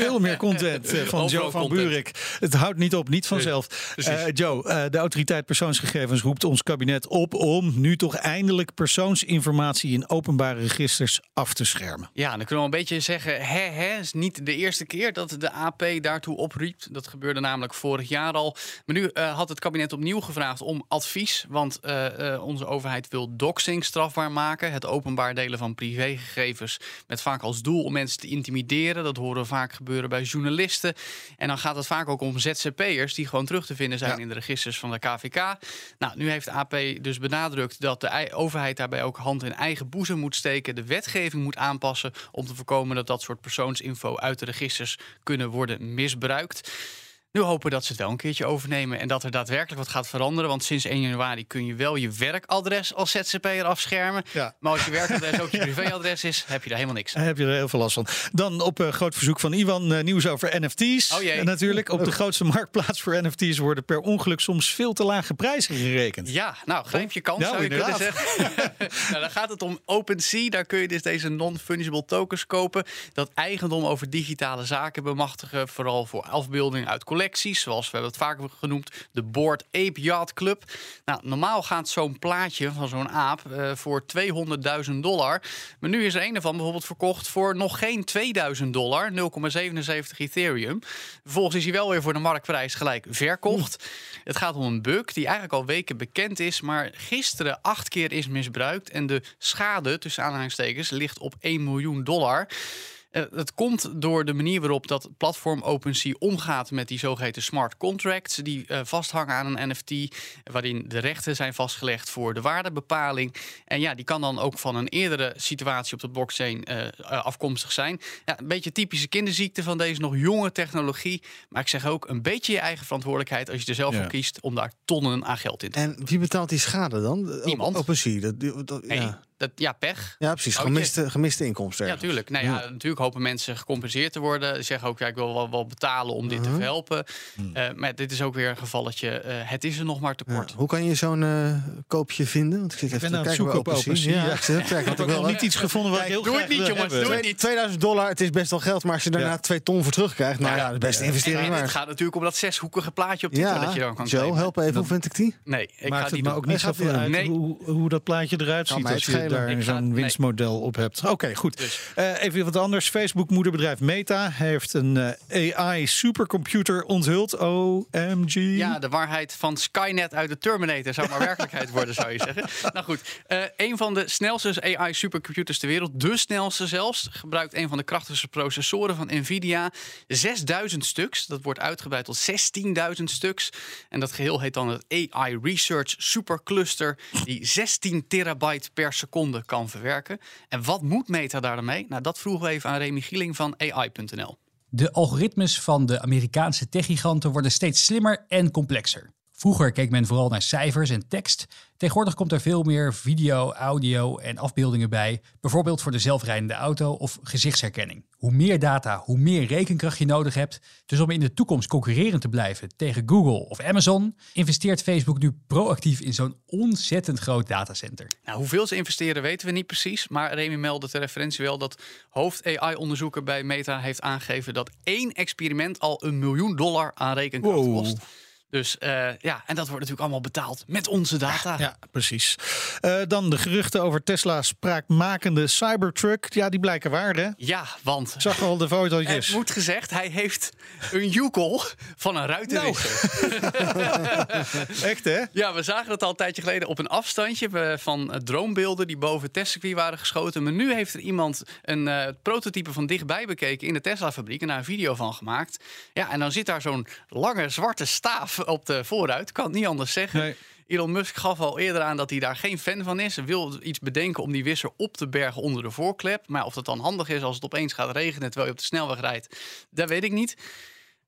Veel meer content eh, van Joe van content. Het houdt niet op, niet vanzelf. Eh, Joe, eh, de autoriteit persoonsgegevens roept ons kabinet op om nu toch eindelijk persoonsinformatie in openbare registers af te schermen. Ja, dan kunnen we een beetje zeggen, hè, hè, het is niet de eerste keer dat de AP daartoe opriep. Dat gebeurde namelijk vorig jaar al. Maar nu had het kabinet opnieuw gevraagd om advies. Want onze overheid wil doxing strafbaar maken. Het openbaar delen van privégegevens met vaak als doel om mensen te intimideren. Dat horen we vaak gebeuren bij journalisten. En dan gaat het vaak ook om ZZP'ers die gewoon terug te vinden zijn in de registers van de KVK. Nou, nu heeft AP dus benadrukt dat de ei- overheid daarbij ook hand in eigen boezem moet steken, de wetgeving moet aanpassen om te voorkomen dat dat soort persoonsinfo uit de registers kunnen worden misbruikt. Nu hopen dat ze het wel een keertje overnemen en dat er daadwerkelijk wat gaat veranderen. Want sinds 1 januari kun je wel je werkadres als ZZP'er afschermen. Ja. Maar als je werkadres ook je privéadres is, heb je daar helemaal niks aan. Heb je er heel veel last van. Dan op eh, groot verzoek van Iwan eh, nieuws over NFT's. Oh jee. En natuurlijk, op de grootste marktplaats voor NFT's worden per ongeluk soms veel te lage prijzen gerekend. Ja, nou, grijp je kans, Nou, zou je kunnen zeggen. nou, dan gaat het om OpenSea. Daar kun je dus deze non-fungible tokens kopen. Dat eigendom over digitale zaken bemachtigen. Vooral voor afbeeldingen uit collecties. Zoals we hebben het vaker genoemd. De Board Ape Yacht Club. Nou, normaal gaat zo'n plaatje van zo'n aap eh, voor 200.000 dollar. Maar nu is er een ervan bijvoorbeeld verkocht voor nog geen 2000 dollar. 0,77 Ethereum. Vervolgens is hij wel weer voor de marktprijs gelijk verkocht. Het gaat om een bug die eigenlijk al weken bekend is, maar gisteren acht keer is misbruikt. En de schade, tussen aanhalingstekens, ligt op 1 miljoen dollar. Eh, Het komt door de manier waarop dat platform OpenSea omgaat met die zogeheten smart contracts. Die eh, vasthangen aan een NFT, waarin de rechten zijn vastgelegd voor de waardebepaling. En ja, die kan dan ook van een eerdere situatie op de blockchain eh, afkomstig zijn. Ja, een beetje typische kinderziekte van deze nog jonge technologie. Maar ik zeg ook een beetje je eigen verantwoordelijkheid als je er zelf Ja. voor kiest om daar tonnen aan geld in te En wie betaalt die schade dan? Niemand. Op, OpenSea. Dat, dat, dat- Nee, ja. Dat, ja, pech. ja, precies. Gemiste, gemiste inkomsten. Ja, ergens. tuurlijk. Nou ja, natuurlijk hopen mensen gecompenseerd te worden. Ze zeggen ook, ja, ik wil wel, wel betalen om Uh-huh. dit te verhelpen. Hmm. Eh, maar dit is ook weer een gevalletje. eh, het is er nog maar Ja. tekort. Hoe kan je zo'n eh, koopje vinden? Want ik zit even ben te kijken op OpenSea. Ja, Ja. ik zit te. Ik heb wil niet iets gevonden wat ik heel doe het niet, jongens, doe het niet. 2000 dollar, het is best wel geld, maar als je daarna Ja. twee ton voor terugkrijgt, nou ja, de beste investering en het gaat natuurlijk om dat zeshoekige plaatje op Twitter dat je dan kan Joe, claimen. help even, hoe vind ik die? Nee, ik ga me doen. ook niet niet uit hoe, hoe dat plaatje eruit ziet daar zo'n nee. winstmodel op hebt. Oké, goed. Dus. Eh, even wat anders. Facebook moederbedrijf Meta heeft een eh, AI supercomputer onthuld. OMG. Ja, de waarheid van Skynet uit de Terminator zou maar werkelijkheid worden, zou je zeggen. Nou goed, eh, een van de snelste AI-supercomputers ter wereld, de snelste zelfs, gebruikt een van de krachtigste processoren van Nvidia. 6000 stuks, dat wordt uitgebreid tot 16.000 stuks. En dat geheel heet dan het AI Research Supercluster, die 16 terabyte per seconde kan verwerken. En wat moet Meta daarmee? Nou, dat vroegen we even aan Remy Gieling van AI.nl. De algoritmes van de Amerikaanse techgiganten worden steeds slimmer en complexer. Vroeger keek men vooral naar cijfers en tekst. Tegenwoordig komt er veel meer video, audio en afbeeldingen bij. Bijvoorbeeld voor de zelfrijdende auto of gezichtsherkenning. Hoe meer data, hoe meer rekenkracht je nodig hebt. Dus om in de toekomst concurrerend te blijven tegen Google of Amazon, investeert Facebook nu proactief in zo'n ontzettend groot datacenter. Nou, hoeveel ze investeren weten we niet precies. Maar Remy meldde ter referentie wel dat hoofd-AI-onderzoeker bij Meta heeft aangegeven dat één experiment al een miljoen dollar aan rekenkracht Wow. Dus eh, ja, en dat wordt natuurlijk allemaal betaald met onze data. Ja, precies. Eh, dan de geruchten over Tesla's spraakmakende Cybertruck. Ja, die blijken waar, hè? Ja, want Ik zag al de fotootjes. het moet gezegd, hij heeft een joekel van een ruitenwisser. Echt, hè? Ja, we zagen het al een tijdje geleden op een afstandje eh, van droombeelden die boven het testcircuit waren geschoten. Maar nu heeft er iemand een prototype van dichtbij bekeken in de Tesla-fabriek en daar een video van gemaakt. Ja, en dan zit daar zo'n lange zwarte staaf op de voorruit. Kan het niet anders zeggen. Nee. Elon Musk gaf al eerder aan dat hij daar geen fan van is. Hij wil iets bedenken om die wisser op te bergen onder de voorklep. Maar of dat dan handig is als het opeens gaat regenen terwijl je op de snelweg rijdt, dat weet ik niet.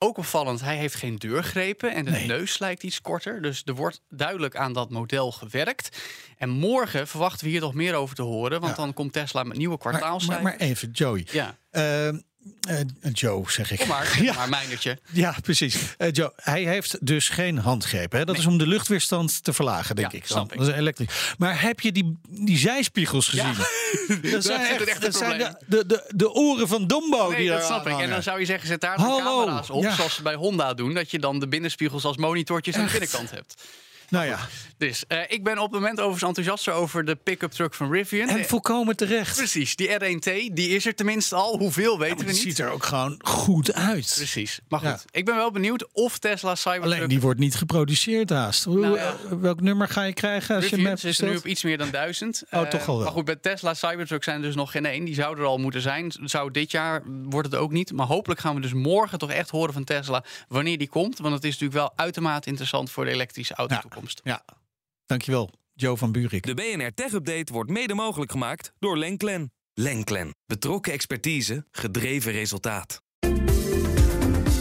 Ook opvallend, hij heeft geen deurgrepen en de Nee. neus lijkt iets korter. Dus er wordt duidelijk aan dat model gewerkt. En morgen verwachten we hier nog meer over te horen, want Ja. dan komt Tesla met nieuwe Maar, maar, kwartaalcijfers. maar even, Joey. Ja, Eh, eh, Joe, zeg ik. kom maar, Ja. maar mijnertje. Ja, precies. Eh, Joe, hij heeft dus geen handgreep. Hè? Dat is om de luchtweerstand te verlagen, denk Ja, ik. snap ik. Dat is elektrisch. Maar heb je die, die zijspiegels gezien? Dat zijn, echt, dat zijn de, de, de, de oren van Dumbo. Nee, die dat snap ik. En dan zou je zeggen, zet daar Hallo, camera's op, zoals ze bij Honda doen. Dat je dan de binnenspiegels als monitortjes aan de binnenkant hebt. Nou ja, Dus eh, ik ben op het moment overigens enthousiaster over de pick-up truck van Rivian. en Eh, volkomen terecht. Precies, die R1T, die is er tenminste al. Hoeveel weten we niet. ziet er ook gewoon goed uit. Precies. Maar goed, Ja. ik ben wel benieuwd of Tesla Cybertruck... Alleen die wordt niet geproduceerd haast. Nou ja. eh, Welk nummer ga je krijgen als je hem hebt zit er nu op iets meer dan duizend. Oh, Eh, toch wel wel. Maar goed, bij Tesla Cybertruck zijn er dus nog geen één. Die zou er al moeten zijn. Zou dit jaar, wordt het ook niet. Maar hopelijk gaan we dus morgen toch echt horen van Tesla wanneer die komt. Want het is natuurlijk wel uitermate interessant voor de elektrische Ja, dankjewel. Joe van Buurik. De BNR Tech Update wordt mede mogelijk gemaakt door Lenklen. Lenklen. Betrokken expertise, gedreven resultaat.